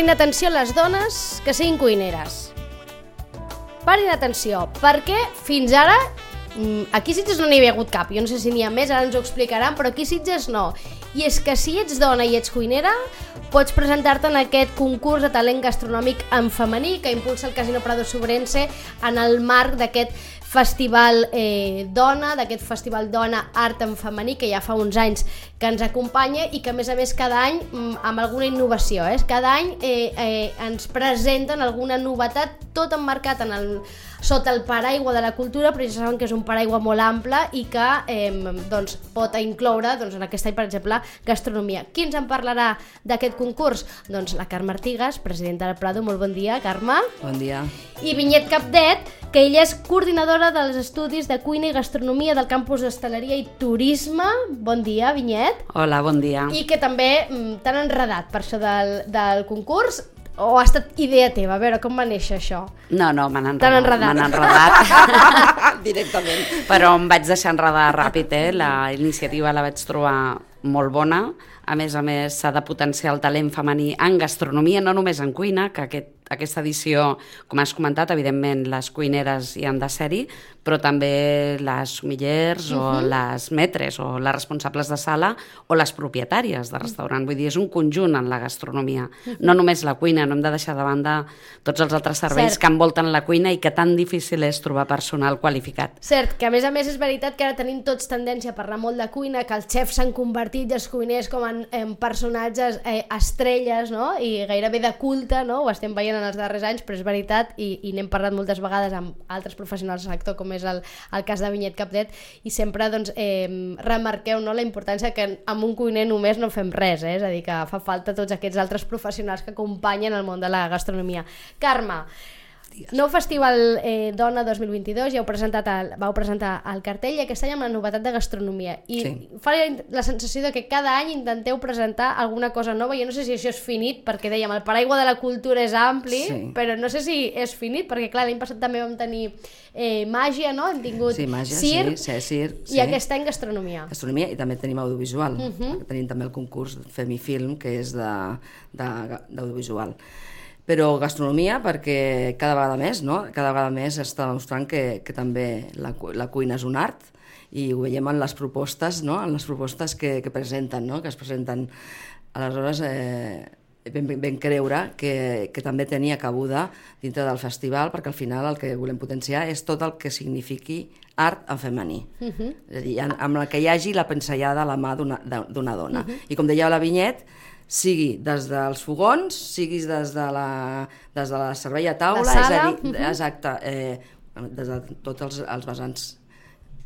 Parin atenció les dones que siguin cuineres. Parin atenció, perquè fins ara mm, aquí a Sitges no n'hi havia hagut cap, jo no sé si n'hi ha més, ara ens ho explicaran, però aquí a Sitges no. I és que si ets dona i ets cuinera, pots presentar-te en aquest concurs de talent gastronòmic en femení que impulsa el Casino Prado Sobrense en el marc d'aquest festival eh, dona, d'aquest festival dona art en femení que ja fa uns anys que ens acompanya i que a més a més cada any mm, amb alguna innovació, eh? cada any eh, eh, ens presenten alguna novetat tot emmarcat en el, sota el paraigua de la cultura, però ja saben que és un paraigua molt ample i que eh, doncs, pot incloure doncs, en aquest any, per exemple, gastronomia. Qui ens en parlarà d'aquest concurs? Doncs la Carme Artigas, presidenta del Prado. Molt bon dia, Carme. Bon dia. I Vinyet Capdet, que ella és coordinadora dels estudis de cuina i gastronomia del campus d'Hostaleria i Turisme. Bon dia, Vinyet. Hola, bon dia. I que també mm, t'han enredat per això del, del concurs o ha estat idea teva? A veure, com va néixer això? No, no, m'han T'han enredat. enredat. M'han enredat. Directament. Però em vaig deixar enredar ràpid, eh? La iniciativa la vaig trobar molt bona. A més a més, s'ha de potenciar el talent femení en gastronomia, no només en cuina, que aquest, aquesta edició, com has comentat, evidentment les cuineres hi han de ser-hi, però també les sumillers uh -huh. o les metres o les responsables de sala o les propietàries de restaurant. Vull dir, és un conjunt en la gastronomia. Uh -huh. No només la cuina, no hem de deixar de banda tots els altres serveis Cert. que envolten la cuina i que tan difícil és trobar personal qualificat. Cert, que a més a més és veritat que ara tenim tots tendència a parlar molt de cuina, que els xefs s'han convertit i els cuiners com en, en personatges eh, estrelles, no? I gairebé de culte, no? Ho estem veient en els darrers anys, però és veritat, i, i n'hem parlat moltes vegades amb altres professionals del sector, com és el, el cas de Vinyet Capdet, i sempre doncs, eh, remarqueu no, la importància que amb un cuiner només no fem res, eh? és a dir, que fa falta tots aquests altres professionals que acompanyen el món de la gastronomia. Carme, Nou Festival eh, Dona 2022, ja heu presentat el, vau presentar el cartell i aquest any amb la novetat de gastronomia. I Sí. fa la, sensació de que cada any intenteu presentar alguna cosa nova. Jo no sé si això és finit, perquè dèiem, el paraigua de la cultura és ampli, Sí. però no sé si és finit, perquè clar, l'any passat també vam tenir eh, màgia, no? Hem tingut Sí, màgia, circ, sí, sí, circ, i sí. aquest any gastronomia. Gastronomia i també tenim audiovisual. Uh Mhm. -huh. Tenim també el concurs Femifilm, que és de- de- d'audiovisual. Però gastronomia perquè cada vegada més, no? Cada vegada més està demostrant que, que també la, la cuina és un art i ho veiem en les propostes, no? En les propostes que, que presenten, no? Que es presenten. Aleshores, eh, ben, ben, ben creure que, que també tenia cabuda dintre del festival perquè al final el que volem potenciar és tot el que signifiqui art en femení. Uh -huh. És a dir, en- amb la que hi hagi la pensellada a la mà d'una dona. Uh -huh. I com deia la Vinyet, sigui des dels fogons, siguis des de la, des de la servei a taula, La sala, és a dir, uh -huh. exacte, eh, des de tots els, els vessants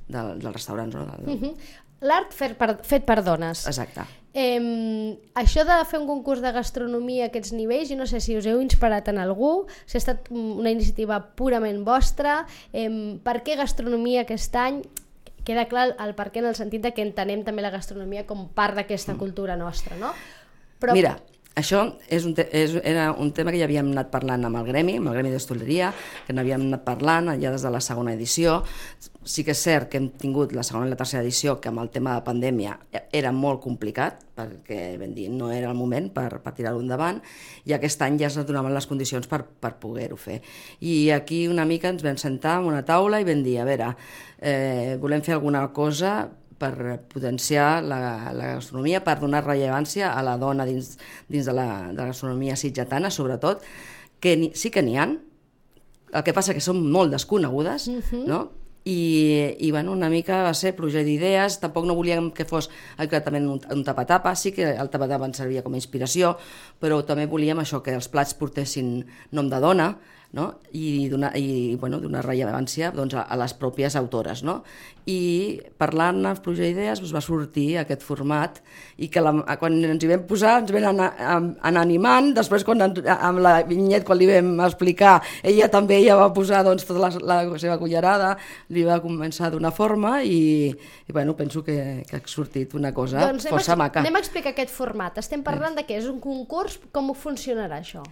del, dels restaurants. No? Del, Uh -huh. L'art fet per, fet per dones. Exacte. Eh, això de fer un concurs de gastronomia a aquests nivells, jo no sé si us heu inspirat en algú, si ha estat mm, una iniciativa purament vostra, eh, per què gastronomia aquest any? Queda clar el per què en el sentit de que entenem també la gastronomia com part d'aquesta cultura nostra, no? Però... Mira, això és un és, era un tema que ja havíem anat parlant amb el gremi, amb el gremi d'hostaleria, que n'havíem anat parlant ja des de la segona edició. Sí que és cert que hem tingut la segona i la tercera edició, que amb el tema de pandèmia era molt complicat, perquè vam dir, no era el moment per, per tirar-ho endavant, i aquest any ja es donaven les condicions per, per poder-ho fer. I aquí una mica ens vam sentar en una taula i vam dir, a veure, eh, volem fer alguna cosa per potenciar la, la gastronomia, per donar rellevància a la dona dins, dins de, la, de la gastronomia sitgetana, sobretot, que ni, sí que n'hi han, el que passa que són molt desconegudes, uh -huh. no? I, i bueno, una mica va ser pluja d'idees, tampoc no volíem que fos exactament un, un tapa-tapa, sí que el tapa-tapa ens servia com a inspiració, però també volíem això, que els plats portessin nom de dona, no? i donar i, bueno, donar rellevància doncs, a, a les pròpies autores. No? I parlant amb Pluja Idees doncs, va sortir aquest format i que la, quan ens hi vam posar ens vam anar, anar animant, després quan, amb la vinyet quan li vam explicar ella també ja va posar doncs, tota la, la seva cullerada, li va començar a donar forma i, i bueno, penso que, que ha sortit una cosa doncs força maca. Anem a explicar aquest format. Estem parlant de què? És un concurs? Com funcionarà això?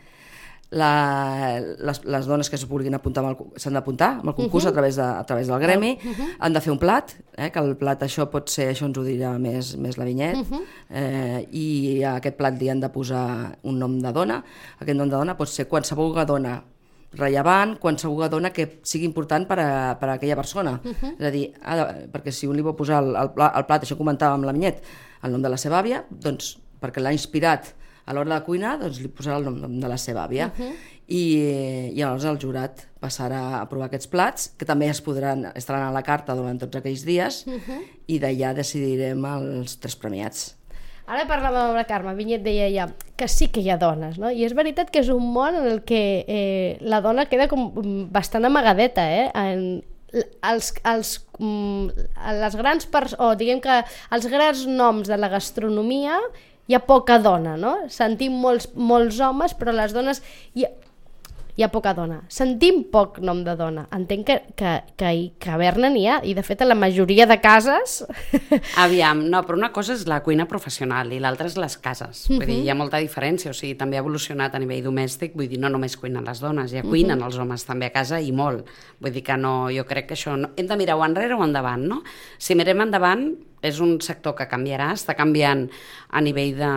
La, les, les dones que vulguin apuntar s'han d'apuntar amb el concurs uh -huh. a, través de, a través del gremi, uh -huh. han de fer un plat, eh, que el plat això pot ser, això ens ho dirà més, més la Vinyet, uh -huh. eh, i a aquest plat li han de posar un nom de dona, aquest nom de dona pot ser qualsevol dona rellevant, qualsevol dona que sigui important per a, per a aquella persona. Uh -huh. És a dir, de, perquè si un li vol posar el, el, plat, el plat, això comentàvem amb la Vinyet, el nom de la seva àvia, doncs perquè l'ha inspirat a l'hora de cuinar doncs, li posarà el nom de la seva àvia. Uh -huh. I, I llavors el jurat passarà a provar aquests plats, que també es podran, estaran a la carta durant tots aquells dies, uh -huh. i d'allà decidirem els tres premiats. Ara parlàvem amb la Carme, Vinyet deia ja que sí que hi ha dones, no? I és veritat que és un món en el que eh, la dona queda com bastant amagadeta, eh? En, els, els, mm, les grans o diguem que els grans noms de la gastronomia hi ha poca dona, no? Sentim molts, molts homes, però les dones... Hi ha, hi ha poca dona. Sentim poc nom de dona. Entenc que, que, que, que a Berna n'hi ha, i de fet a la majoria de cases... Aviam, no, però una cosa és la cuina professional i l'altra és les cases. Uh -huh. Vull dir, mhm. hi ha molta diferència, o sigui, també ha evolucionat a nivell domèstic, vull dir, no només cuinen les dones, ja cuinen uh mhm. -huh. els homes també a casa i molt. Vull dir que no, jo crec que això... No, hem de mirar o enrere o endavant, no? Si mirem endavant, és un sector que canviarà, està canviant a nivell de,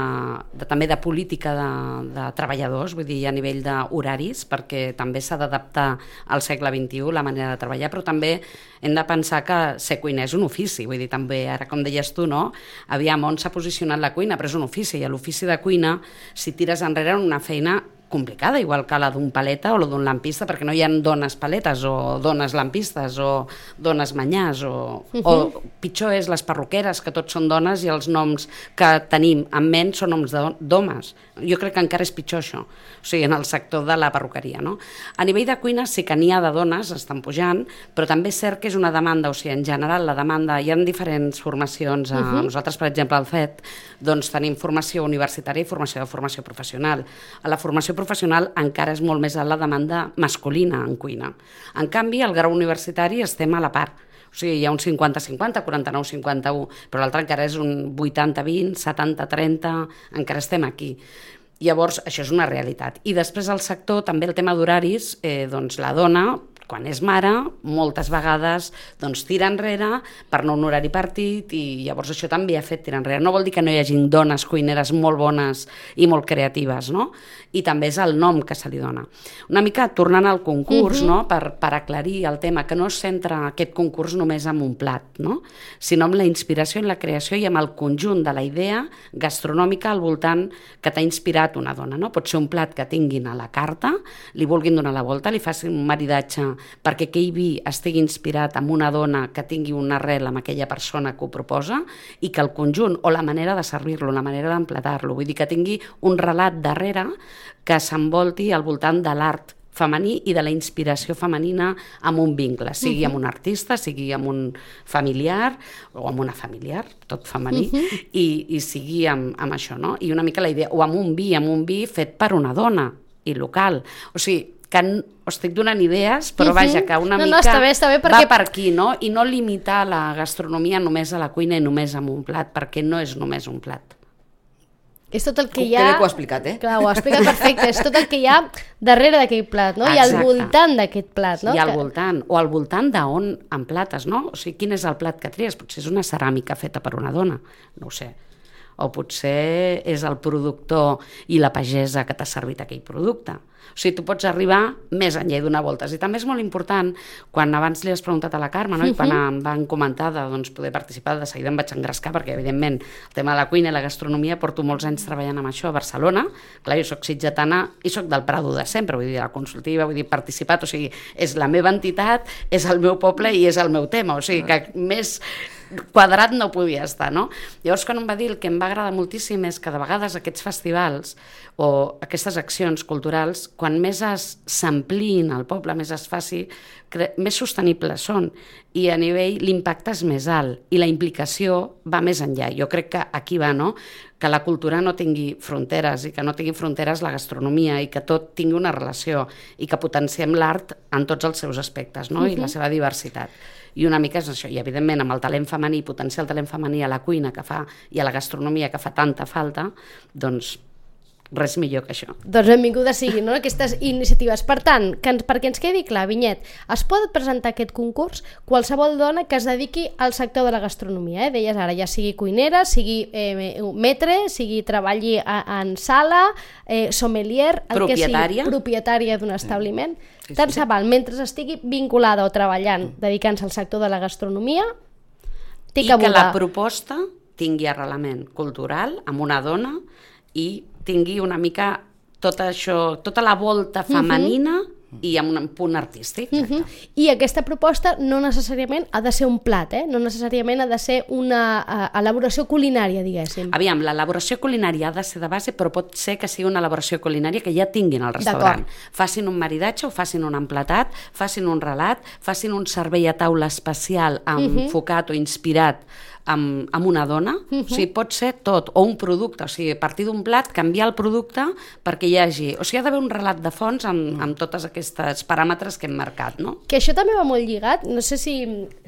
de també de política de, de treballadors, vull dir, a nivell d'horaris, perquè també s'ha d'adaptar al segle XXI la manera de treballar, però també hem de pensar que ser cuiner és un ofici, vull dir, també, ara com deies tu, no? Aviam, on s'ha posicionat la cuina, però és un ofici, i l'ofici de cuina, si tires enrere, una feina complicada, igual que la d'un paleta o la d'un lampista, perquè no hi ha dones paletes o dones lampistes o dones manyars o, uh -huh. o pitjor és les perruqueres, que tots són dones i els noms que tenim en ment són noms d'homes. Jo crec que encara és pitjor això, o sigui, en el sector de la perruqueria. No? A nivell de cuina sí que n'hi ha de dones, estan pujant, però també és cert que és una demanda, o sigui, en general la demanda, hi ha diferents formacions, uh -huh. nosaltres, per exemple, al FED, doncs tenim formació universitària i formació de formació professional. A la formació professional encara és molt més a la demanda masculina en cuina. En canvi, al grau universitari estem a la part. O sigui, hi ha un 50-50, 49-51, però l'altre encara és un 80-20, 70-30, encara estem aquí. Llavors, això és una realitat. I després al sector, també el tema d'horaris, eh, doncs la dona quan és mare, moltes vegades doncs, tira enrere per no un horari partit i llavors això també ha fet tirar enrere. No vol dir que no hi hagin dones cuineres molt bones i molt creatives, no? I també és el nom que se li dona. Una mica tornant al concurs, uh mhm. -huh. no? per, per aclarir el tema, que no es centra aquest concurs només en un plat, no? sinó amb la inspiració en la creació i amb el conjunt de la idea gastronòmica al voltant que t'ha inspirat una dona. No? Pot ser un plat que tinguin a la carta, li vulguin donar la volta, li facin un maridatge perquè aquell vi estigui inspirat en una dona que tingui una arrel amb aquella persona que ho proposa i que el conjunt o la manera de servir-lo, la manera d'empletar-lo, vull dir que tingui un relat darrere que s'envolti al voltant de l'art femení i de la inspiració femenina amb un vincle, sigui uh -huh. amb un artista, sigui amb un familiar o amb una familiar, tot femení, uh -huh. i, i sigui amb, amb això, no? I una mica la idea, o amb un vi, amb un vi fet per una dona i local. O sigui, que us estic donant idees, però uh -huh. vaja, que una no, mica no, està bé, està bé perquè... va per aquí, no? I no limitar la gastronomia només a la cuina i només amb un plat, perquè no és només un plat. És tot el que hi ha... Que ho ha explicat, eh? Clar, ho ha explicat perfecte. és tot el que hi ha darrere d'aquell plat, no? Exacte. I al voltant d'aquest plat, no? I al voltant, o al voltant d'on emplates, no? O sigui, quin és el plat que tries? Potser és una ceràmica feta per una dona, no ho sé o potser és el productor i la pagesa que t'ha servit aquell producte. O sigui, tu pots arribar més enllà i donar voltes. I també és molt important, quan abans li has preguntat a la Carme, no? i quan em van comentar de doncs, poder participar, de seguida em vaig engrescar, perquè evidentment el tema de la cuina i la gastronomia porto molts anys treballant amb això a Barcelona. Clar, jo soc sitgetana i soc del Prado de sempre, vull dir, la consultiva, vull dir, participat, o sigui, és la meva entitat, és el meu poble i és el meu tema, o sigui, que més quadrat no podia estar, no? Llavors, quan em va dir el que em va agradar moltíssim és que de vegades aquests festivals o aquestes accions culturals quan més es s'ampliïn al poble, més es faci, més sostenibles són. I a nivell, l'impacte és més alt i la implicació va més enllà. Jo crec que aquí va, no?, que la cultura no tingui fronteres i que no tingui fronteres la gastronomia i que tot tingui una relació i que potenciem l'art en tots els seus aspectes no? i la seva diversitat. I una mica és això, i evidentment amb el talent femení, potenciar el talent femení a la cuina que fa i a la gastronomia que fa tanta falta, doncs res millor que això. Doncs benvingudes siguin no? aquestes iniciatives. Per tant, que ens, perquè ens quedi clar, Vinyet, es pot presentar aquest concurs qualsevol dona que es dediqui al sector de la gastronomia. Eh? Deies ara, ja sigui cuinera, sigui eh, metre, sigui treballi a, en sala, eh, sommelier, el Propietària. que sigui, propietària d'un establiment. Sí, sí. Tant se val, mentre estigui vinculada o treballant, dedicant-se al sector de la gastronomia, té I que que la proposta tingui arrelament cultural amb una dona i tingui una mica tot això, tota la volta femenina i amb un punt artístic. Mhm. I aquesta proposta no necessàriament ha de ser un plat, eh? no necessàriament ha de ser una uh, elaboració culinària, diguéssim. Aviam, l'elaboració culinària ha de ser de base, però pot ser que sigui una elaboració culinària que ja tinguin al restaurant. Facin un maridatge o facin un emplatat, facin un relat, facin un servei a taula especial enfocat o inspirat amb, amb una dona, o sigui, pot ser tot, o un producte, o sigui, a partir d'un plat, canviar el producte perquè hi hagi... O sigui, ha d'haver un relat de fons amb, amb totes aquestes paràmetres que hem marcat, no? Que això també va molt lligat, no sé si,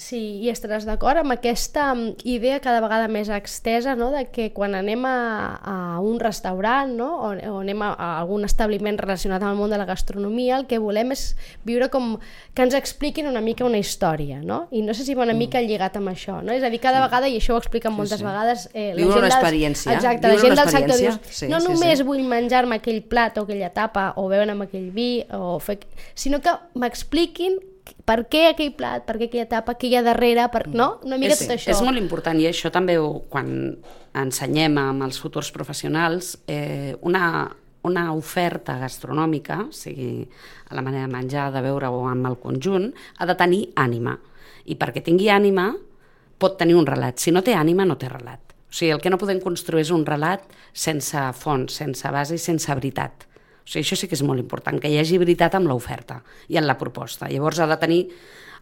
si hi estaràs d'acord, amb aquesta mm, idea cada vegada més extesa no? de que quan anem a, a un restaurant no? o, o anem a, a algun establiment relacionat amb el món de la gastronomia, el que volem és viure com que ens expliquin una mica una història, no? I no sé si va una mica lligat amb això, no? És a dir, cada vegada, i això ho expliquen moltes sí. vegades... Eh, la Viure gent una dels- experiència. Exacte, Viure la gent del sector dius. Sí, no sí, només sí. vull menjar-me aquell plat o aquella tapa o beure amb aquell vi, o fer... sinó que m'expliquin per què aquell plat, per què aquella tapa, què hi ha darrere, per... no? Una mica és, tot això. És molt important i això també ho, quan ensenyem amb els futurs professionals eh, una, una oferta gastronòmica, o sigui, a la manera de menjar, de beure o amb el conjunt, ha de tenir ànima. I perquè tingui ànima pot tenir un relat. Si no té ànima, no té relat. O sigui, el que no podem construir és un relat sense fons, sense base i sense veritat. O sigui, això sí que és molt important, que hi hagi veritat amb l'oferta i en la proposta. Llavors ha de tenir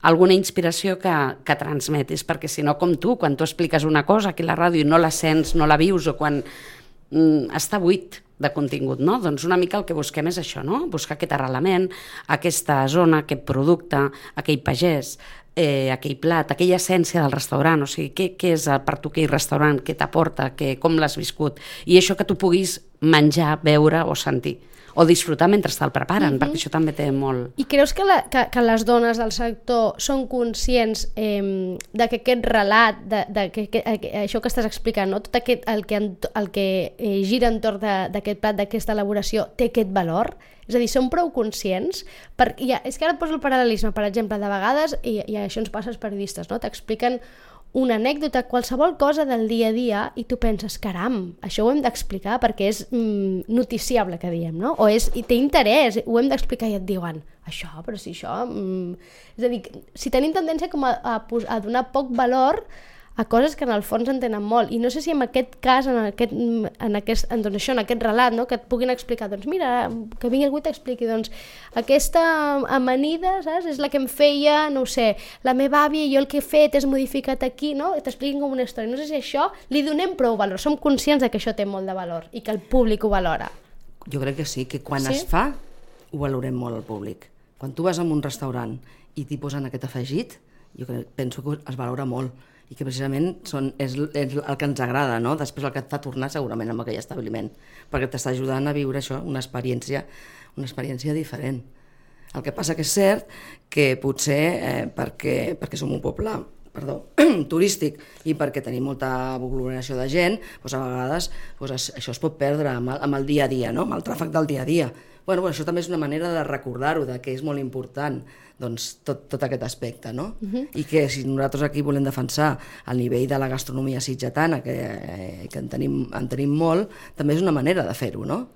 alguna inspiració que, que transmetis, perquè si no, com tu, quan tu expliques una cosa aquí a la ràdio i no la sents, no la vius, o quan mm, està buit de contingut, no? Doncs una mica el que busquem és això, no? Buscar aquest arrelament, aquesta zona, aquest producte, aquell pagès, eh, aquell plat, aquella essència del restaurant, o sigui, què, què és el- per tu aquell restaurant, què t'aporta, com l'has viscut, i això que tu puguis menjar, veure o sentir, o disfrutar mentre te'l preparen, perquè això també té molt... I creus que, la, que, que les dones del sector són conscients eh, de que aquest relat, de, de que, que, que, això que estàs explicant, no? tot aquest, el que, el que eh, gira entorn de- d'aquest plat, d'aquesta elaboració, té aquest valor? És a dir, són prou conscients? Per, ja, és que ara et poso el paral·lelisme, per exemple, de vegades, i, i això ens passa als periodistes, no? t'expliquen una anècdota, qualsevol cosa del dia a dia i tu penses, caram, això ho hem d'explicar perquè és mm, noticiable que diem, no? O és, i té interès, ho hem d'explicar i et diuen, això, però si això... Mm... És a dir, si tenim tendència com a, a, a donar poc valor a coses que en el fons en tenen molt. I no sé si en aquest cas, en aquest, en aquest, en, doncs això, en aquest relat, no? que et puguin explicar, doncs mira, que vingui algú i t'expliqui, doncs aquesta amanida, saps? És la que em feia, no ho sé, la meva àvia i jo el que he fet és modificat aquí, no? T'expliquin com una història. No sé si això li donem prou valor. Som conscients de que això té molt de valor i que el públic ho valora. Jo crec que sí, que quan Sí? sí? es fa ho valorem molt al públic. Quan tu vas a un restaurant i t'hi posen aquest afegit, jo crec, penso que es valora molt i que precisament són, és, és el que ens agrada, no? després el que et fa tornar segurament amb aquell establiment, perquè t'està ajudant a viure això, una experiència, una experiència diferent. El que passa que és cert que potser eh, perquè, perquè som un poble perdó, turístic i perquè tenim molta aglomeració de gent, doncs a vegades doncs això es pot perdre amb el, amb el dia a dia, no? amb el tràfic del dia a dia. Bueno, bueno, això també és una manera de recordar-ho, de que és molt important doncs, tot, tot aquest aspecte, no? Uh -huh. I que si nosaltres aquí volem defensar el nivell de la gastronomia sitgetana, que, eh, que en, tenim, en tenim molt, també és una manera de fer-ho, no?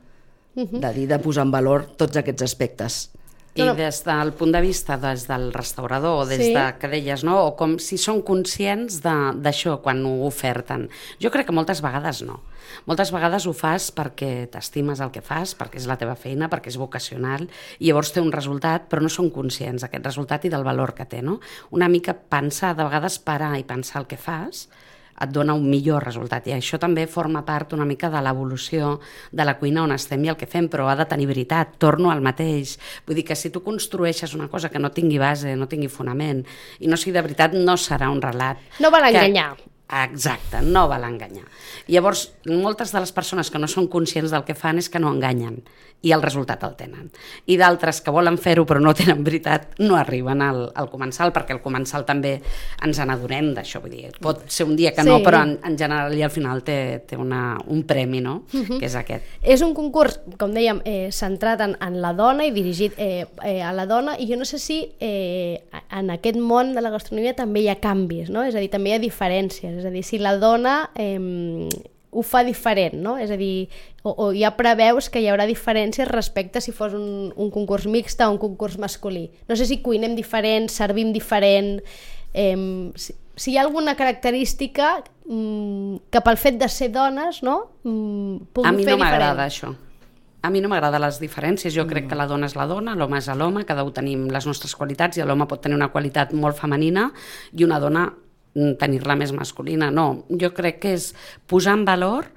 Uh -huh. De dir, de posar en valor tots aquests aspectes. I No, no. des del punt de vista des del restaurador, des Sí. de que deies, no? o com si són conscients de- d'això quan ho oferten. Jo crec que moltes vegades no. Moltes vegades ho fas perquè t'estimes el que fas, perquè és la teva feina, perquè és vocacional, i llavors té un resultat, però no són conscients d'aquest resultat i del valor que té. No? Una mica pensar, de vegades parar i pensar el que fas, et dona un millor resultat i això també forma part una mica de l'evolució de la cuina on estem i el que fem, però ha de tenir veritat, torno al mateix. Vull dir que si tu construeixes una cosa que no tingui base, no tingui fonament i no sigui de veritat, no serà un relat. No val que- enganyar. Exacte, no val enganyar. Llavors, moltes de les persones que no són conscients del que fan és que no enganyen i el resultat el tenen. I d'altres que volen fer-ho però no tenen veritat no arriben al, al comensal, perquè al comensal també ens n'adonem d'això. Vull dir, pot ser un dia que no, Sí. però en, en general i al final té, té una, un premi, no? que és aquest. És un concurs, com dèiem, eh, centrat en, en la dona i dirigit eh, eh, a la dona i jo no sé si eh, en aquest món de la gastronomia també hi ha canvis, no? És a dir, també hi ha diferències, és a dir, si la dona eh, ho fa diferent, no? És a dir, o, o ja preveus que hi haurà diferències respecte si fos un, un concurs mixt o un concurs masculí. No sé si cuinem diferent, servim diferent, eh, si, si hi ha alguna característica mm, que pel fet de ser dones, no? Mm, pugui A mi fer no m'agrada diferent. això. A mi no m'agrada les diferències. Jo crec que la dona és la dona, l'home és l'home, cada un tenim les nostres qualitats i l'home pot tenir una qualitat molt femenina i una dona mm, tenir-la més masculina. No, jo crec que és posar en valor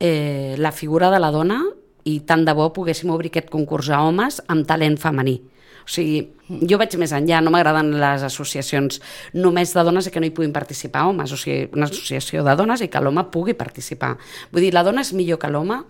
eh, la figura de la dona i tant de bo poguéssim obrir aquest concurs a homes amb talent femení. O sigui, jo vaig més enllà, no m'agraden les associacions només de dones i que no hi puguin participar homes, o sigui, una associació de dones i que l'home pugui participar. Vull dir, la dona és millor que l'home?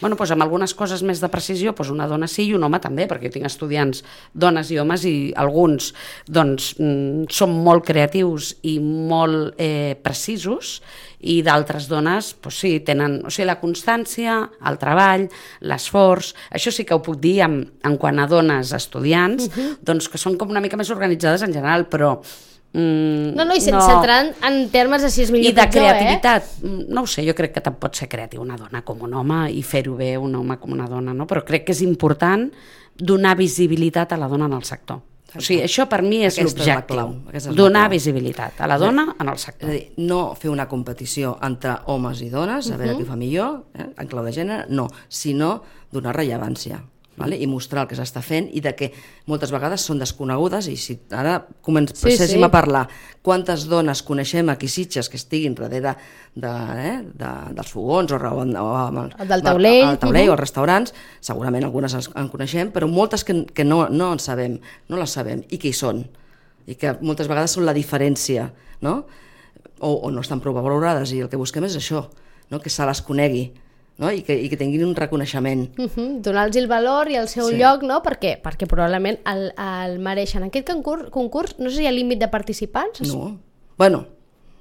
Bueno, doncs amb algunes coses més de precisió, doncs una dona sí i un home també, perquè jo tinc estudiants dones i homes i alguns doncs, mm, són molt creatius i molt eh, precisos i d'altres dones doncs sí, tenen o sigui, la constància, el treball, l'esforç, això sí que ho puc dir en, en quant a dones estudiants, uh -huh. doncs que són com una mica més organitzades en general, però Mm, No, no, i sense entrar en, termes de si és millor I de pitjor, creativitat, eh? no ho sé, jo crec que tant pot ser creatiu una dona com un home i fer-ho bé un home com una dona, no? però crec que és important donar visibilitat a la dona en el sector. O sigui, això per mi és és l'objectiu, és donar clau. visibilitat a la dona en el És sector. a dir, no fer una competició entre homes i dones, a veure qui fa millor, eh, en clau de gènere, no, sinó donar rellevància vale? i mostrar el que s'està fent i de que moltes vegades són desconegudes i si ara comencéssim sí. a parlar quantes dones coneixem aquí Sitges que estiguin darrere de, eh, de, dels fogons o, o, o amb el, Del taulell. al taulell Mhm. o als restaurants, segurament algunes en, en coneixem, però moltes que, que no, no en sabem, no les sabem, i que hi són, i que moltes vegades són la diferència, no? O, o no estan prou valorades, i el que busquem és això, no? que se les conegui, no? I, que, i que tinguin un reconeixement. Uh -huh. Donar-los el valor i el seu Sí. lloc, no? Per què? Perquè probablement el, el mereixen. Aquest concurs, concurs, no sé si hi ha límit de participants. No. Bueno,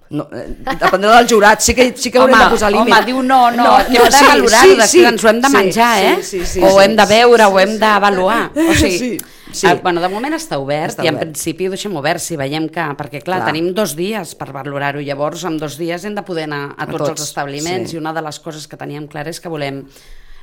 no, eh, dependrà del jurat, sí que, sí que haurem Home, de posar límit. home, diu no, no, que heu de sí, valorar-ho, sí, després sí, ens ho hem de sí, menjar, eh? Sí, sí, sí, o sí, hem de sí, veure, sí, o hem sí. d'avaluar. O sigui, Sí, sí. eh, bueno, de moment està obert Està i en obert. principi ho deixem obert si veiem que... Perquè, clar, Clar. tenim dos dies per valorar-ho, llavors en dos dies hem de poder anar a, A tots, tots, els establiments sí. i una de les coses que teníem clar és que volem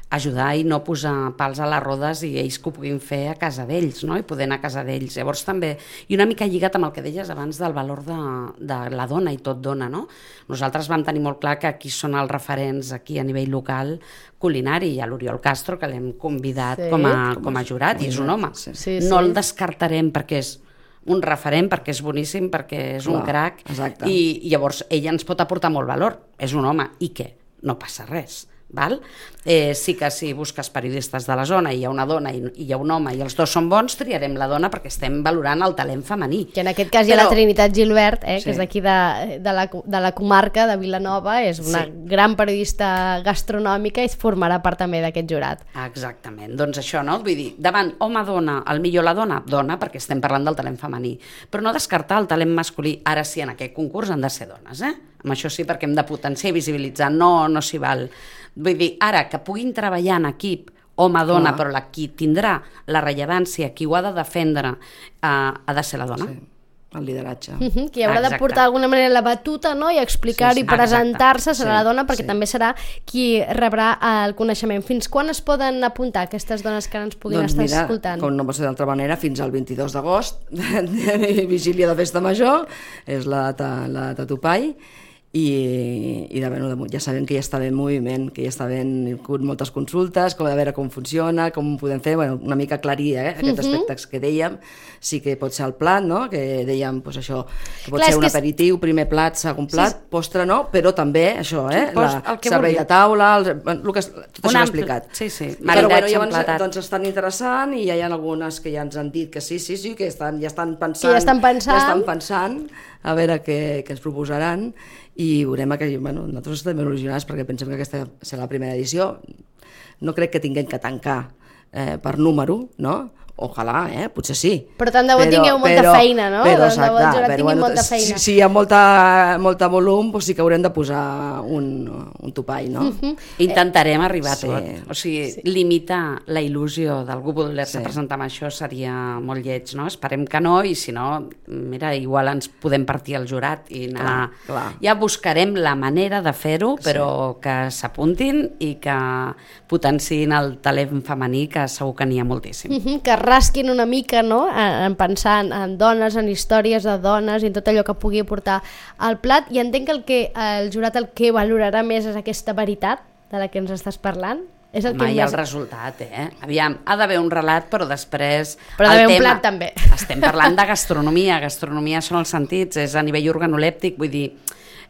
ajudar i no posar pals a les rodes i ells que ho puguin fer a casa d'ells, no? i poder anar a casa d'ells. Llavors també, i una mica lligat amb el que deies abans del valor de, de la dona i tot dona, no? Nosaltres vam tenir molt clar que aquí són els referents aquí a nivell local culinari, i a l'Oriol Castro, que l'hem convidat Sí. com, a, com a jurat, i és un home. Sí. Sí, no el descartarem perquè és un referent, perquè és boníssim, perquè és un Clar, crac, exacte. i, llavors ella ens pot aportar molt valor. És un home, i què? No passa res. Val? Eh, sí que si busques periodistes de la zona i hi ha una dona i, i hi ha un home i els dos són bons, triarem la dona perquè estem valorant el talent femení. Que en aquest cas hi ha la Però- Trinitat Gilbert, eh, que Sí. és d'aquí de, de, la, de la comarca de Vilanova, és una Sí. gran periodista gastronòmica i formarà part també d'aquest jurat. Exactament, doncs això, no? Vull dir, davant home-dona, el millor la dona, dona, perquè estem parlant del talent femení, però no descartar el talent masculí, ara sí, en aquest concurs han de ser dones, eh? Amb això sí, perquè hem de potenciar i visibilitzar, no, no s'hi val. Vull dir, ara, que puguin treballar en equip, home-dona, Clar. però la, qui tindrà la rellevància, qui ho ha de defendre, eh, ha de ser la dona. Sí. el lideratge. Uh -huh, que haurà de Exacte. portar d'alguna manera la batuta no? i explicar-ho Sí, i sí. presentar-se serà Sí, la dona perquè sí. també serà qui rebrà el coneixement. Fins quan es poden apuntar aquestes dones que ara ens puguin doncs estar mira, escoltant? com no pot ser d'altra manera, fins al 22 d'agost, vigília de festa major, és la data, la data topall, i, i de, bueno, ja sabem que ja està en moviment, que ja està ben moltes consultes, com a veure com funciona, com podem fer, bueno, una mica aclarir eh, aquests Mhm. aspectes que dèiem, sí que pot ser el plat, no? que dèiem pues, això, que pot Clar, ser un que és- aperitiu, primer plat, segon plat, Sí. postre no, però també això, eh? Sí, la, el que servei vulgui. de taula, el, el que, tot Un això ampli- explicat. sí, sí, Però bueno, llavors, emplatat. doncs estan interessant i ja hi ha algunes que ja ens han dit que sí, sí, sí, que estan, ja estan pensant, Que ja estan pensant. ja estan pensant a veure què, què ens proposaran i veurem que bueno, nosaltres estem il·lusionats perquè pensem que aquesta serà la primera edició no crec que tinguem que tancar eh, per número, no? Ojalà, eh? potser sí. Però tant de bo tingueu molta feina, no? Però, Tant de bo exacte, però, tingui molta si, feina. si hi ha molta, molta volum, doncs sí que haurem de posar un, un topall, no? Mhm. Intentarem arribar a sí. tot. O sigui, sí. limitar la il·lusió d'algú voler-se Sí. presentar amb això seria molt lleig, no? Esperem que no, i si no, mira, igual ens podem partir al jurat i anar... Clar, clar. Ja buscarem la manera de fer-ho, però que s'apuntin i que potenciïn el talent femení, que segur que n'hi ha moltíssim. Mhm, que rasquin una mica no? en, en pensar en, en dones, en històries de dones i en tot allò que pugui portar al plat i entenc que el, que el jurat el que valorarà més és aquesta veritat de la que ens estàs parlant és el Home, que i el més... resultat, eh? Aviam, ha d'haver un relat, però després... Però ha el d'haver un tema- plat, també. Estem parlant de gastronomia, gastronomia són els sentits, és a nivell organolèptic, vull dir,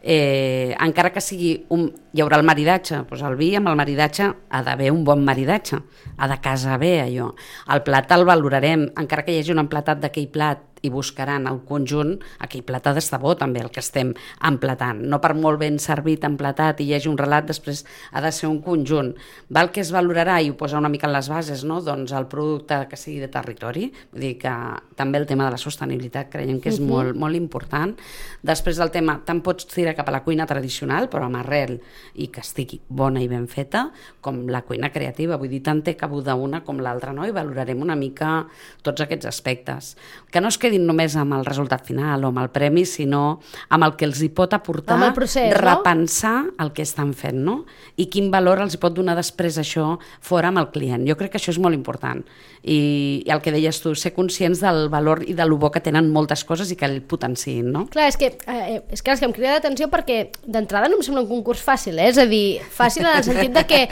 eh, encara que sigui un... hi haurà el maridatge, doncs el vi amb el maridatge ha d'haver un bon maridatge, ha de casar bé allò. El plat el valorarem, encara que hi hagi un emplatat d'aquell plat i buscaran el conjunt, aquell plat ha d'estar bo també, el que estem emplatant. No per molt ben servit, emplatat, i hi hagi un relat, després ha de ser un conjunt. Val que es valorarà, i ho posa una mica en les bases, no? doncs el producte que sigui de territori, vull dir que també el tema de la sostenibilitat creiem que és uh -huh. molt, molt important. Després el tema, tant pots tirar cap a la cuina tradicional, però amb arrel i que estigui bona i ben feta, com la cuina creativa, vull dir, tant té cabuda una com l'altra, no? i valorarem una mica tots aquests aspectes. Que no es quedin només amb el resultat final o amb el premi, sinó amb el que els hi pot aportar procés, no? repensar el que estan fent, no? I quin valor els hi pot donar després això fora amb el client. Jo crec que això és molt important. I, i el que deies tu, ser conscients del valor i de lo bo que tenen moltes coses i que el potenciïn, no? Clar, és que, eh, és que, és que em crida l'atenció perquè d'entrada no em sembla un concurs fàcil, eh? és a dir, fàcil en el sentit de que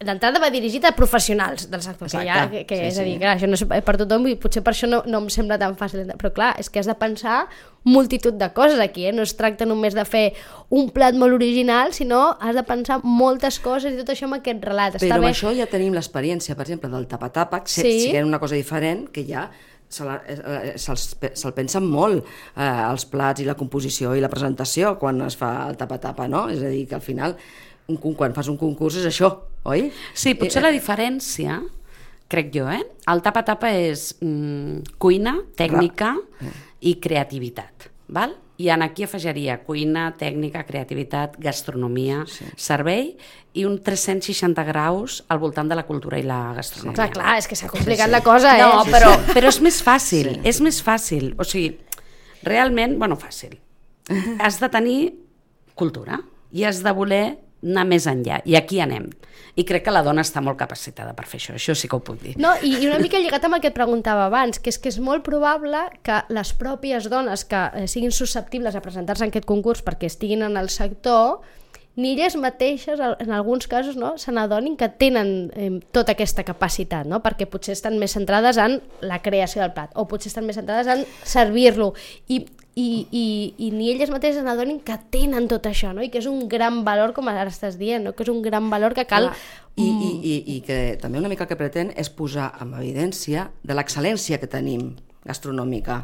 d'entrada va dirigit a professionals del sector, que, ja, que, que sí, és a dir, clar, això no és per tothom i potser per això no, no em sembla tan fàcil, però clar, és que has de pensar multitud de coses aquí, eh? no es tracta només de fer un plat molt original, sinó has de pensar moltes coses i tot això amb aquest relat. Però Està amb bé. això ja tenim l'experiència, per exemple, del tapa-tapa, que Sí. si era una cosa diferent, que ja se eh, eh, se'ls pe- se'l pensen molt eh, els plats i la composició i la presentació quan es fa el tapa-tapa, no? És a dir, que al final, un, quan fas un concurs és això, oi? Sí, potser la diferència, crec jo, eh? El tapa-tapa és mm, cuina, tècnica i creativitat, val? I en aquí afegiria cuina, tècnica, creativitat, gastronomia, sí. servei i un 360 graus al voltant de la cultura i la gastronomia. Clar, clar, és que s'ha complicat la cosa, eh? No, Sí, però, sí. però és més fàcil, Sí. és més fàcil. O sigui, realment, bueno, fàcil. Has de tenir cultura i has de voler anar més enllà. I aquí anem. I crec que la dona està molt capacitada per fer això, això sí que ho puc dir. No, i, i una mica lligat amb el que et preguntava abans, que és que és molt probable que les pròpies dones que eh, siguin susceptibles a presentar-se en aquest concurs perquè estiguin en el sector, ni elles mateixes, en alguns casos, no, se n'adonin que tenen eh, tota aquesta capacitat, no? perquè potser estan més centrades en la creació del plat, o potser estan més centrades en servir-lo, i, i, i, i ni elles mateixes n'adonin que tenen tot això, no? i que és un gran valor, com ara estàs dient, no? que és un gran valor que cal... Clar, I, i, i, I que també una mica el que pretén és posar en evidència de l'excel·lència que tenim gastronòmica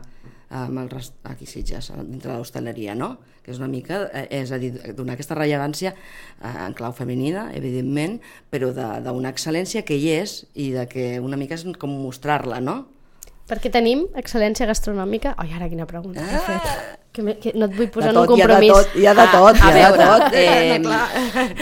amb el, res- aquí Sitges, dintre de l'hostaleria, no? que és una mica, eh, és a dir, donar aquesta rellevància eh, en clau femenina, evidentment, però d'una excel·lència que hi és i de que una mica és com mostrar-la, no? Perquè tenim excel·lència gastronòmica... Ai, ara quina pregunta que he fet. Que, me, que no et vull posar de en un tot, hi ha de compromís. tot, hi ha de Ah, tot, a hi ha de veure, tot. eh, clar.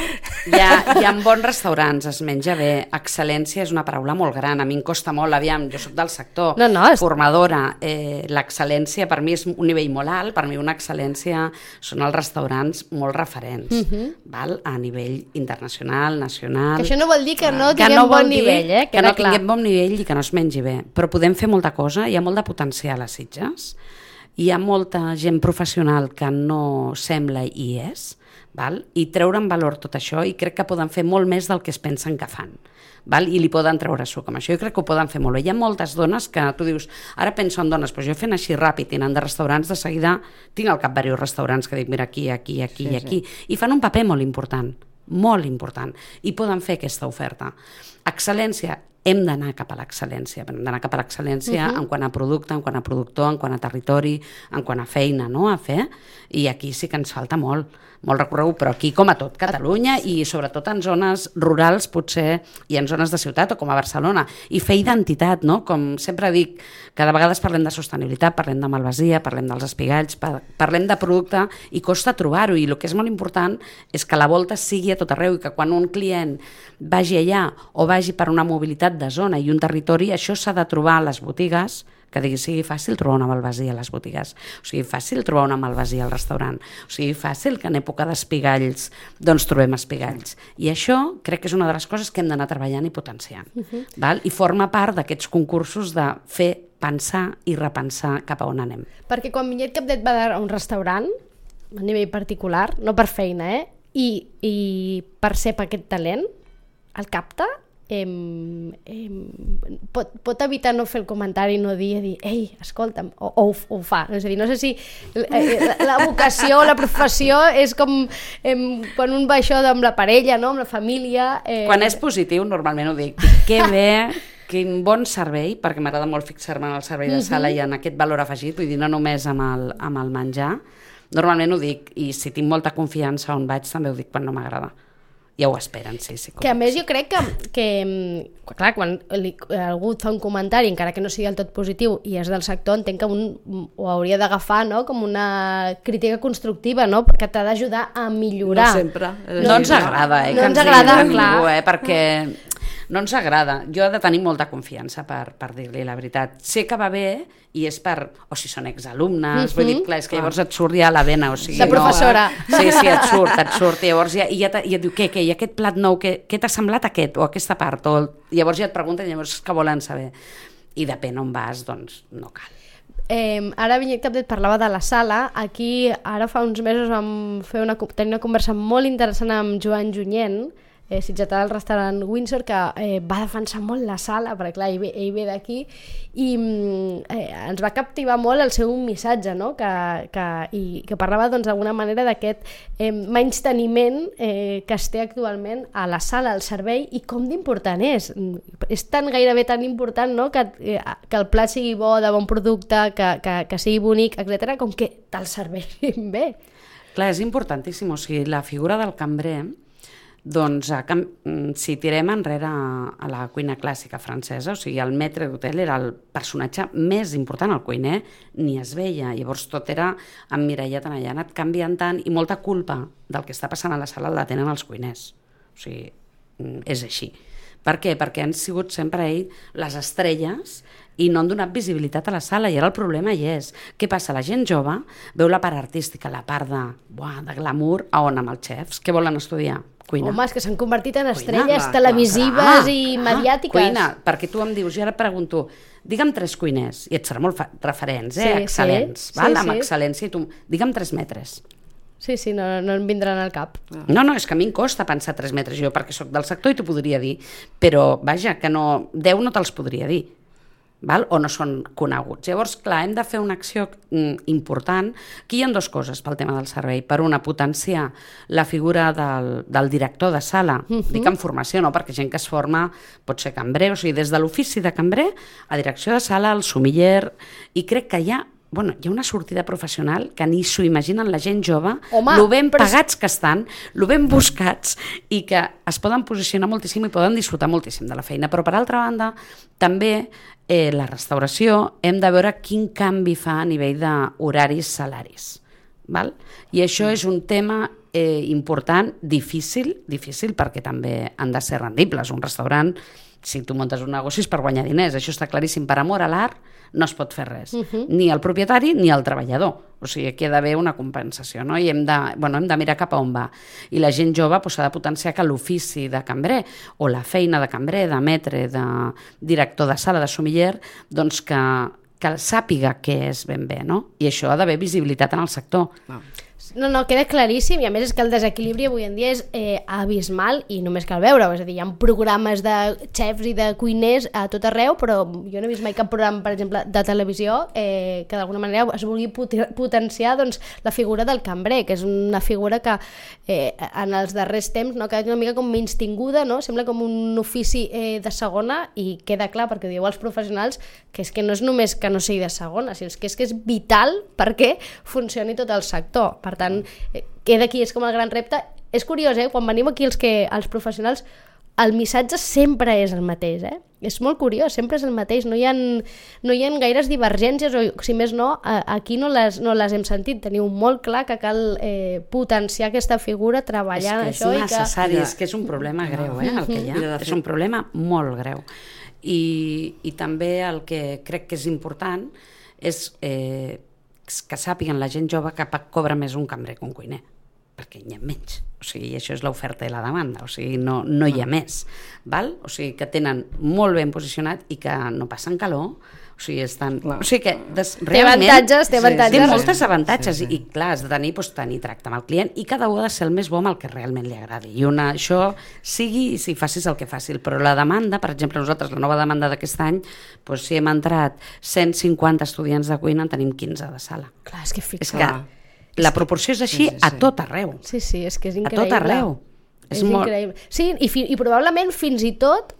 Hi ha, hi ha bons restaurants, es menja bé. Excel·lència és una paraula molt gran, a mi em costa molt, aviam, jo sóc del sector, No, no, és- formadora. Eh, L'excel·lència per mi és un nivell molt alt, per mi una excel·lència són els restaurants molt referents, Mhm. val? a nivell internacional, nacional... Que això no vol dir que no que tinguem no vol bon dir nivell, eh? Que Queda no clar. tinguem bon nivell i que no es mengi bé. Però podem fer molta cosa, hi ha molt de potencial a Sitges, hi ha molta gent professional que no sembla i és, val? i treure en valor tot això, i crec que poden fer molt més del que es pensen que fan. Val? i li poden treure suc amb això. Jo crec que ho poden fer molt bé. Hi ha moltes dones que tu dius, ara penso en dones, però jo fent així ràpid i anant de restaurants, de seguida tinc al cap diversos restaurants que dic, mira, aquí, aquí, aquí sí, aquí, i fan un paper molt important molt important, i poden fer aquesta oferta. Excel·lència, hem d'anar cap a l'excel·lència, hem d'anar cap a l'excel·lència uh -huh. en quant a producte, en quant a productor, en quant a territori, en quant a feina no? a fer, i aquí sí que ens falta molt, molt recorregut, però aquí com a tot Catalunya i sobretot en zones rurals potser i en zones de ciutat o com a Barcelona i fer identitat, no? com sempre dic que de vegades parlem de sostenibilitat parlem de malvasia, parlem dels espigalls par parlem de producte i costa trobar-ho i el que és molt important és que la volta sigui a tot arreu i que quan un client vagi allà o vagi per una mobilitat de zona i un territori, això s'ha de trobar a les botigues que digui, sigui fàcil trobar una malvasia a les botigues, o sigui fàcil trobar una malvasia al restaurant, o sigui fàcil que en època d'espigalls doncs trobem espigalls. I això crec que és una de les coses que hem d'anar treballant i potenciant. Uh -huh. val? I forma part d'aquests concursos de fer pensar i repensar cap a on anem. Perquè quan Millet Capdet va a un restaurant, a nivell particular, no per feina, eh? I, i percep aquest talent, el capta, em, em, pot, pot evitar no fer el comentari i no dir, dir ei, escolta'm, o, o, o ho fa. És a dir, no sé si eh, la, la vocació o la professió és com em, quan un va això amb la parella, no? amb la família... Eh, Quan és positiu, normalment ho dic, que bé, quin bon servei, perquè m'agrada molt fixar-me en el servei de sala i en aquest valor afegit, vull dir, no només amb el, amb el menjar, normalment ho dic, i si tinc molta confiança on vaig també ho dic quan no m'agrada. Ja ho esperen, sí, sí. Que a més jo crec que, que clar, quan li, algú et fa un comentari, encara que no sigui del tot positiu, i és del sector, entenc que un ho hauria d'agafar no? com una crítica constructiva, no? que t'ha d'ajudar a millorar. No sempre. No ens agrada, eh? No que ens digui agrada, ningú, clar. Eh? Perquè no ens agrada. Jo he de tenir molta confiança per, per dir-li la veritat. Sé que va bé i és per... O si són exalumnes, vull dir, clar, és que llavors et surt ja la vena, o sigui... De professora. No, sí, sí, et surt, et surt, i llavors ja, i ja, i et diu, què, què, i aquest plat nou, què, què t'ha semblat aquest, o aquesta part, o el... llavors ja et pregunten, llavors és que volen saber. I depèn on vas, doncs no cal. Eh, ara Vinyet Capdet parlava de la sala. Aquí, ara fa uns mesos vam fer una, tenir una conversa molt interessant amb Joan Junyent, eh, sitgetà del restaurant Windsor, que eh, va defensar molt la sala, perquè clar, ell ve, ell ve d'aquí, i mm, eh, ens va captivar molt el seu missatge, no? que, que, i que parlava doncs, d'alguna manera d'aquest eh, menysteniment eh, que es té actualment a la sala, al servei, i com d'important és. Mm, És tan gairebé tan important no? que, eh, que el plat sigui bo, de bon producte, que, que, que sigui bonic, etc com que te'l serveixin bé. Clar, és importantíssim, o sigui, la figura del cambrer, doncs, a mm, si tirem enrere a, la cuina clàssica francesa, o sigui, el maître d'hotel era el personatge més important, el cuiner ni es veia, llavors tot era emmirallat en allà, anat canviant tant i molta culpa del que està passant a la sala la tenen els cuiners, o sigui, mm, és així. Per què? Perquè han sigut sempre ell les estrelles i no han donat visibilitat a la sala i ara el problema hi és. Què passa? La gent jove veu la part artística, la part de, buah, de glamour, a on amb els xefs? Què volen estudiar? Cuina. Home, és que s'han convertit en Cuina, estrelles clar, televisives clar, i clar, mediàtiques. Cuina, perquè tu em dius, jo ara pregunto, digue'm tres cuiners, i et serà molt referents, eh? Sí, excel·lents, sí, val? sí, amb sí. excel·lència, i tu, digue'm tres metres. Sí, sí, no, no em vindran al cap. No, no, és que a mi em costa pensar 3 metres, jo perquè sóc del sector i t'ho podria dir, però vaja, que no, 10 no te'ls podria dir, val? o no són coneguts. Llavors, clar, hem de fer una acció mm, important. Aquí hi ha dues coses pel tema del servei. Per una, potenciar la figura del, del director de sala, uh -huh. dic en formació, no? perquè gent que es forma pot ser cambrer, o sigui, des de l'ofici de cambrer a direcció de sala, al sumiller, i crec que hi ha bueno, hi ha una sortida professional que ni s'ho imaginen la gent jove, Home, lo ben però pagats que estan, lo ben buscats i que es poden posicionar moltíssim i poden disfrutar moltíssim de la feina. Però, per altra banda, també eh, la restauració hem de veure quin canvi fa a nivell d'horaris salaris. Val? I això és un tema eh, important, difícil, difícil perquè també han de ser rendibles. Un restaurant, si tu muntes un negoci és per guanyar diners, això està claríssim. Per amor a l'art no es pot fer res, uh -huh. ni el propietari ni el treballador. O sigui, aquí ha d'haver una compensació, no? I hem de, bueno, hem de mirar cap a on va. I la gent jove doncs, s'ha de potenciar que l'ofici de cambrer o la feina de cambrer, de metre, de director de sala, de sumiller, doncs que, que sàpiga què és ben bé, no? I això ha d'haver visibilitat en el sector. Ah. No, no, queda claríssim i a més és que el desequilibri avui en dia és eh, abismal i només cal veure-ho, és a dir, hi ha programes de xefs i de cuiners a tot arreu, però jo no he vist mai cap programa, per exemple, de televisió eh, que d'alguna manera es vulgui pot- potenciar doncs, la figura del cambrer, que és una figura que eh, en els darrers temps no, ha quedat una mica com menys tinguda, no? sembla com un ofici eh, de segona i queda clar, perquè diu els professionals, que és que no és només que no sigui de segona, sinó que és que és vital perquè funcioni tot el sector. Per tant, eh, queda aquí, és com el gran repte. És curiós, eh? quan venim aquí els, que, els professionals, el missatge sempre és el mateix, eh? És molt curiós, sempre és el mateix, no hi ha, no hi ha gaires divergències, o si més no, aquí no les, no les hem sentit. Teniu molt clar que cal eh, potenciar aquesta figura, treballar és que això és i que... necessari, és que és un problema greu, eh, el que hi ha. És un problema molt greu. I, I també el que crec que és important és eh, que sàpiguen la gent jove que cobra més un cambrer que un cuiner perquè n'hi ha menys. O sigui, això és l'oferta i la demanda, o sigui, no, no hi ha més. Val? O sigui, que tenen molt ben posicionat i que no passen calor, o sigui, estan... Clar. O sigui que des, Té realment... avantatges, té avantatges. Té moltes avantatges i, i clar, has de tenir, doncs, tenir tracte amb el client i cada un ha de ser el més bo amb el que realment li agradi. I una, això sigui si facis el que facis, però la demanda, per exemple, nosaltres, la nova demanda d'aquest any, doncs, si hem entrat 150 estudiants de cuina, en tenim 15 de sala. Clar, és que És fixa. que la proporció és així Sí, sí, a sí. tot arreu. Sí, sí, és que és A increïble. tot arreu. És, És molt- increïble. Sí, i, fi, i probablement fins i tot,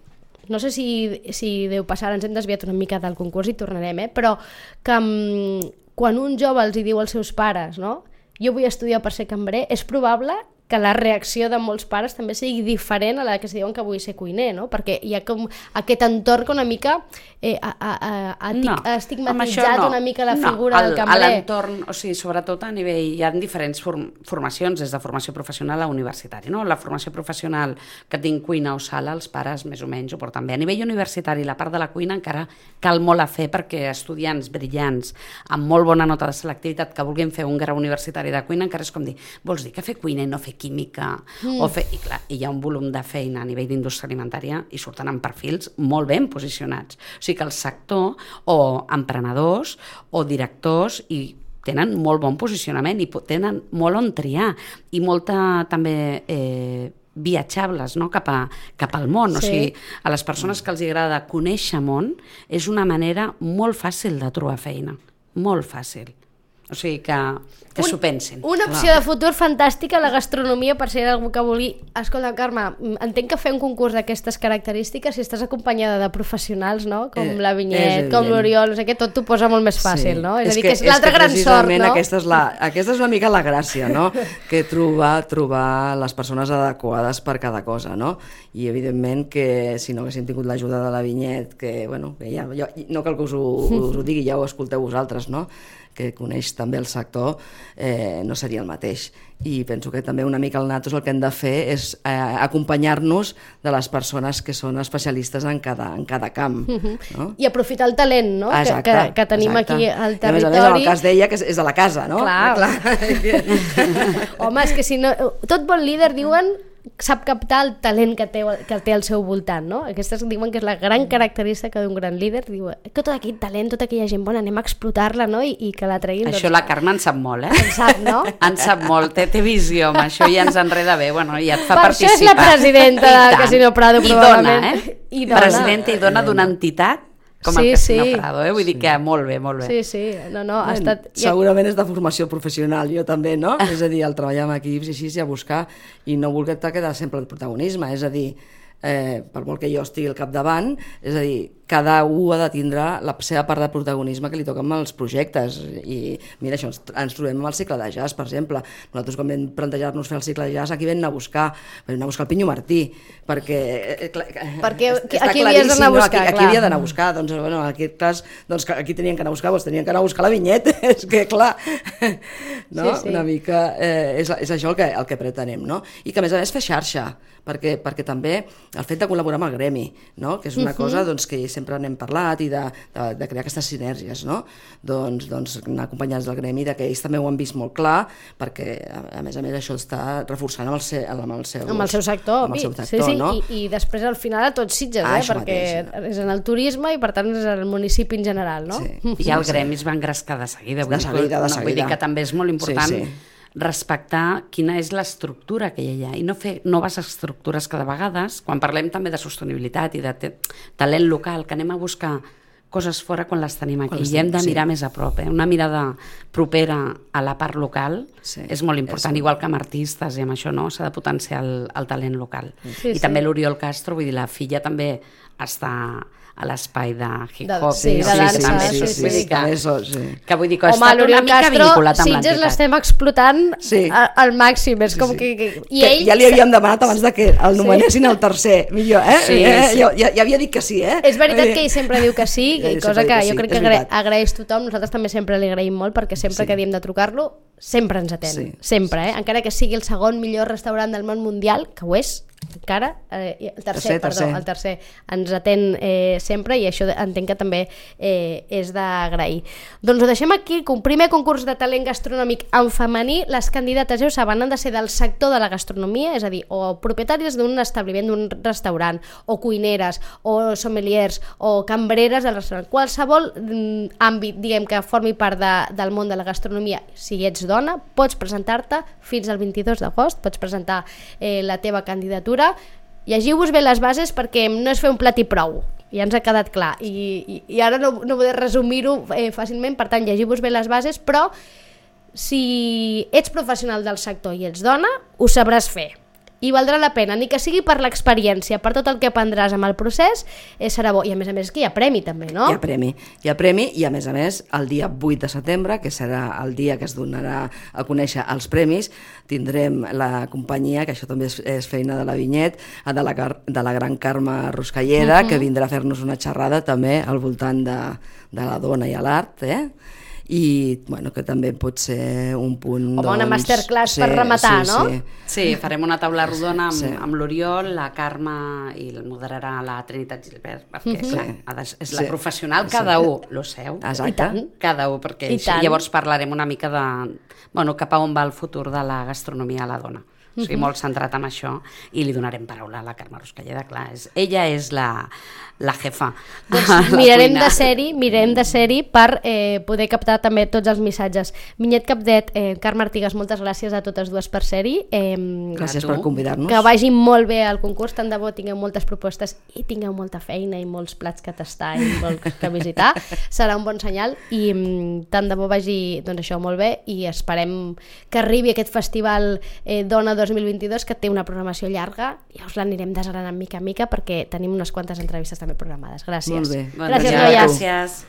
no sé si, si deu passar, ens hem desviat una mica del concurs i tornarem, eh? però que mm, quan un jove els hi diu als seus pares, no? jo vull estudiar per ser cambrer, és probable que la reacció de molts pares també sigui diferent a la que es diuen que vull ser cuiner, no? Perquè hi ha com aquest entorn que una mica eh, a, a, a, a, No, estigmatitzat no. una mica la No, figura al- del A cambrer. l'entorn, o sigui, sobretot a nivell, hi ha diferents form, formacions, des de formació professional a universitari, no? La formació professional que tinc cuina o sala, els pares més o menys ho porten bé. A nivell universitari, la part de la cuina encara cal molt a fer perquè estudiants brillants amb molt bona nota de selectivitat que vulguin fer un grau universitari de cuina encara és com dir, vols dir que fer cuina i no fer química? Mm. O fer... I clar, hi ha un volum de feina a nivell d'indústria alimentària i surten amb perfils molt ben posicionats. O sigui que el sector o emprenedors o directors i tenen molt bon posicionament i tenen molt on triar i molta també eh, viatjables no? cap, a, cap al món. O Sí. sigui, a les persones que els agrada conèixer món és una manera molt fàcil de trobar feina. Molt fàcil. O sigui que, que s'ho pensin. Una opció de futur fantàstica la gastronomia per ser algú que vulgui... Escolta, Carme, entenc que fer un concurs d'aquestes característiques si estàs acompanyada de professionals, no? Com Eh, la és Vinyet, com l'Oriol, no sé què, tot t'ho posa molt més fàcil, no? És, a dir, que és que l'altra gran sort, no? Aquesta és, la, aquesta és una mica la gràcia, no? que trobar, trobar les persones adequades per cada cosa, no? I evidentment que si no haguéssim tingut l'ajuda de la Vinyet, que, bueno, que ja, jo, no cal que us ho, us ho digui, ja ho escolteu vosaltres, no? Que coneix també el sector, eh, no seria el mateix. I penso que també una mica el Natos el que hem de fer és eh, acompanyar-nos de les persones que són especialistes en cada, en cada camp. No? I aprofitar el talent, no? Que- Exacte, que, que tenim exacte. aquí al I A més territori. a més, en el cas d'ella, que és, és de la casa, no? Clar. Clar. Home, és que si no... Tot bon líder, diuen, sap captar el talent que té, que té al seu voltant, no? Aquestes diuen que és la gran característica d'un gran líder. Diu que tot aquest talent, tota aquella gent bona, anem a explotar-la, no? I, i que la traguin... Això la Carme en sap molt, eh? En sap, no? En sap molt, té, té visió, amb això ja ens enreda bé, bueno, ja et fa Per això participar. és la presidenta de. Casino Prado, I probablement. dona, eh? I dona. Presidenta i dona d'una entitat com Sí, el Casino sí. Prado, eh? Vull dir que molt bé, molt bé. Sí, sí, no, no, ha estat... Segurament és de formació professional, jo també, no? És a dir, el treballar amb equips i així, i a buscar, i no voler-te quedar sempre el protagonisme, és a dir, eh, per molt que jo estigui al capdavant, és a dir, cada un ha de tindre la seva part de protagonisme que li toca amb els projectes i mira, això ens, ens trobem amb el cicle de jazz, per exemple nosaltres quan vam plantejar-nos fer el cicle de jazz aquí vam anar a buscar, vam anar a buscar el Pinyo Martí perquè, eh, clar, Perquè està aquí havies d'anar a claríssim, no? buscar, aquí, aquí havia d'anar a buscar doncs, bueno, en aquest cas, doncs, aquí tenien que anar a buscar doncs tenien que anar a buscar la vinyeta és que clar, no? Sí, sí. una mica eh, és, és això el que, el que pretenem no? i que a més a més fer xarxa perquè, perquè també el fet de col·laborar amb el gremi no? que és una cosa doncs, que sempre n'hem parlat i de, de, de crear aquestes sinergies no? doncs, doncs anar acompanyats del gremi de que ells també ho han vist molt clar perquè a, a més a més això està reforçant amb el, se, amb el seu, amb el seu sector, amb el seu sector sí, sí, no? i, i després al final a tots Sitges, Ah, eh? perquè mateix. és en el turisme i per tant és el municipi en general, no? Sí. I el gremi es va engrescar de seguida. Vull De dir, seguida, de no, Vull dir seguida. que també és molt important sí. sí. Respectar quina és l'estructura que hi ha i no fer noves estructures cada vegades. Quan parlem també de sostenibilitat i de talent local, que anem a buscar coses fora quan les tenim aquí. les I hem de tenim, sí. mirar més a prop. Eh? Una mirada propera a la part local Sí, és molt important, és- igual que amb artistes i amb això, no? S'ha de potenciar el, el talent local. Sí, I sí. també l'Oriol Castro, vull dir, la filla també està a l'espai de hip-hop. sí, de dansa, també, sí, vull sí, dir sí, que- també so- sí. que vull dir que ha Home, estat una mica Castro, vinculat amb Sitges l'entitat. l'estem explotant Sí. al màxim, és com sí. que... que... I que ja li havíem demanat abans de que el nomenessin el tercer, millor, eh? Sí, eh? sí. Jo, ja, ja havia dit que sí, eh? És veritat que ell sempre diu que sí, i cosa que que jo sí, crec és que agra agraeix tothom, nosaltres també sempre li agraïm molt perquè sempre Sí. que diem de trucar-lo sempre ens atén, Sí. sempre, eh? encara que sigui el segon millor restaurant del món mundial, que ho és, encara, eh, el tercer, Tercer, perdó, tercer. el tercer, ens atén eh, sempre i això entenc que també eh, és d'agrair. Doncs ho deixem aquí, un primer concurs de talent gastronòmic en femení, les candidates, ja ho saben, han de ser del sector de la gastronomia, és a dir, o propietàries d'un establiment, d'un restaurant, o cuineres, o sommeliers, o cambreres del restaurant, qualsevol mm, àmbit, diguem, que formi part de, del món de la gastronomia, si ets dona, pots presentar-te fins al 22 d'agost, pots presentar eh, la teva candidatura, llegiu-vos bé les bases perquè no és fer un plat i prou, ja ens ha quedat clar, i, i, i ara no, no podré resumir-ho eh, fàcilment, per tant, llegiu-vos bé les bases, però si ets professional del sector i ets dona, ho sabràs fer. I valdrà la pena, ni que sigui per l'experiència, per tot el que aprendràs amb el procés, eh, serà bo. I a més a més que hi ha premi també, no? Hi ha premi, hi ha premi i a més a més el dia 8 de setembre, que serà el dia que es donarà a conèixer els premis, tindrem la companyia, que això també és, és feina de la Vinyet, de la, de la gran Carme Ruscalleda, que vindrà a fer-nos una xerrada també al voltant de, de la dona i l'art, eh? I bueno, que també pot ser un punt Home, una doncs, masterclass per rematar, sí, no? sí. Sí, farem una taula rodona amb, Sí. sí. amb l'Oriol, la Carme i el moderarà la Trinitat Gilbert, perquè clar, Sí. ha de, és la Sí. professional, Sí. cada un, lo seu. Exacte. Cada un, perquè I així, llavors parlarem una mica de... Bueno, cap a on va el futur de la gastronomia a la dona. O sigui, molt centrat en això i li donarem paraula a la Carme Ruscalleda, clar. És, ella és la, la jefa. Doncs la mirarem cuina. de sèrie, mirarem de sèrie per eh, poder captar també tots els missatges. Minyet Capdet, eh, Carme Artigas, moltes gràcies a totes dues per sèrie. Eh, Gràcies tu. per convidar-nos. que vagi molt bé al concurs, tant de bo tingueu moltes propostes i tingueu molta feina i molts plats que tastar i molts que visitar, serà un bon senyal i mm, tant de bo vagi doncs això molt bé i esperem que arribi aquest festival eh, Dona 2022 que té una programació llarga i us l'anirem desgranant mica a mica perquè tenim unes quantes entrevistes també programades. Gràcies. Molt bé. Bon Gràcies, dia. noies. Gràcies.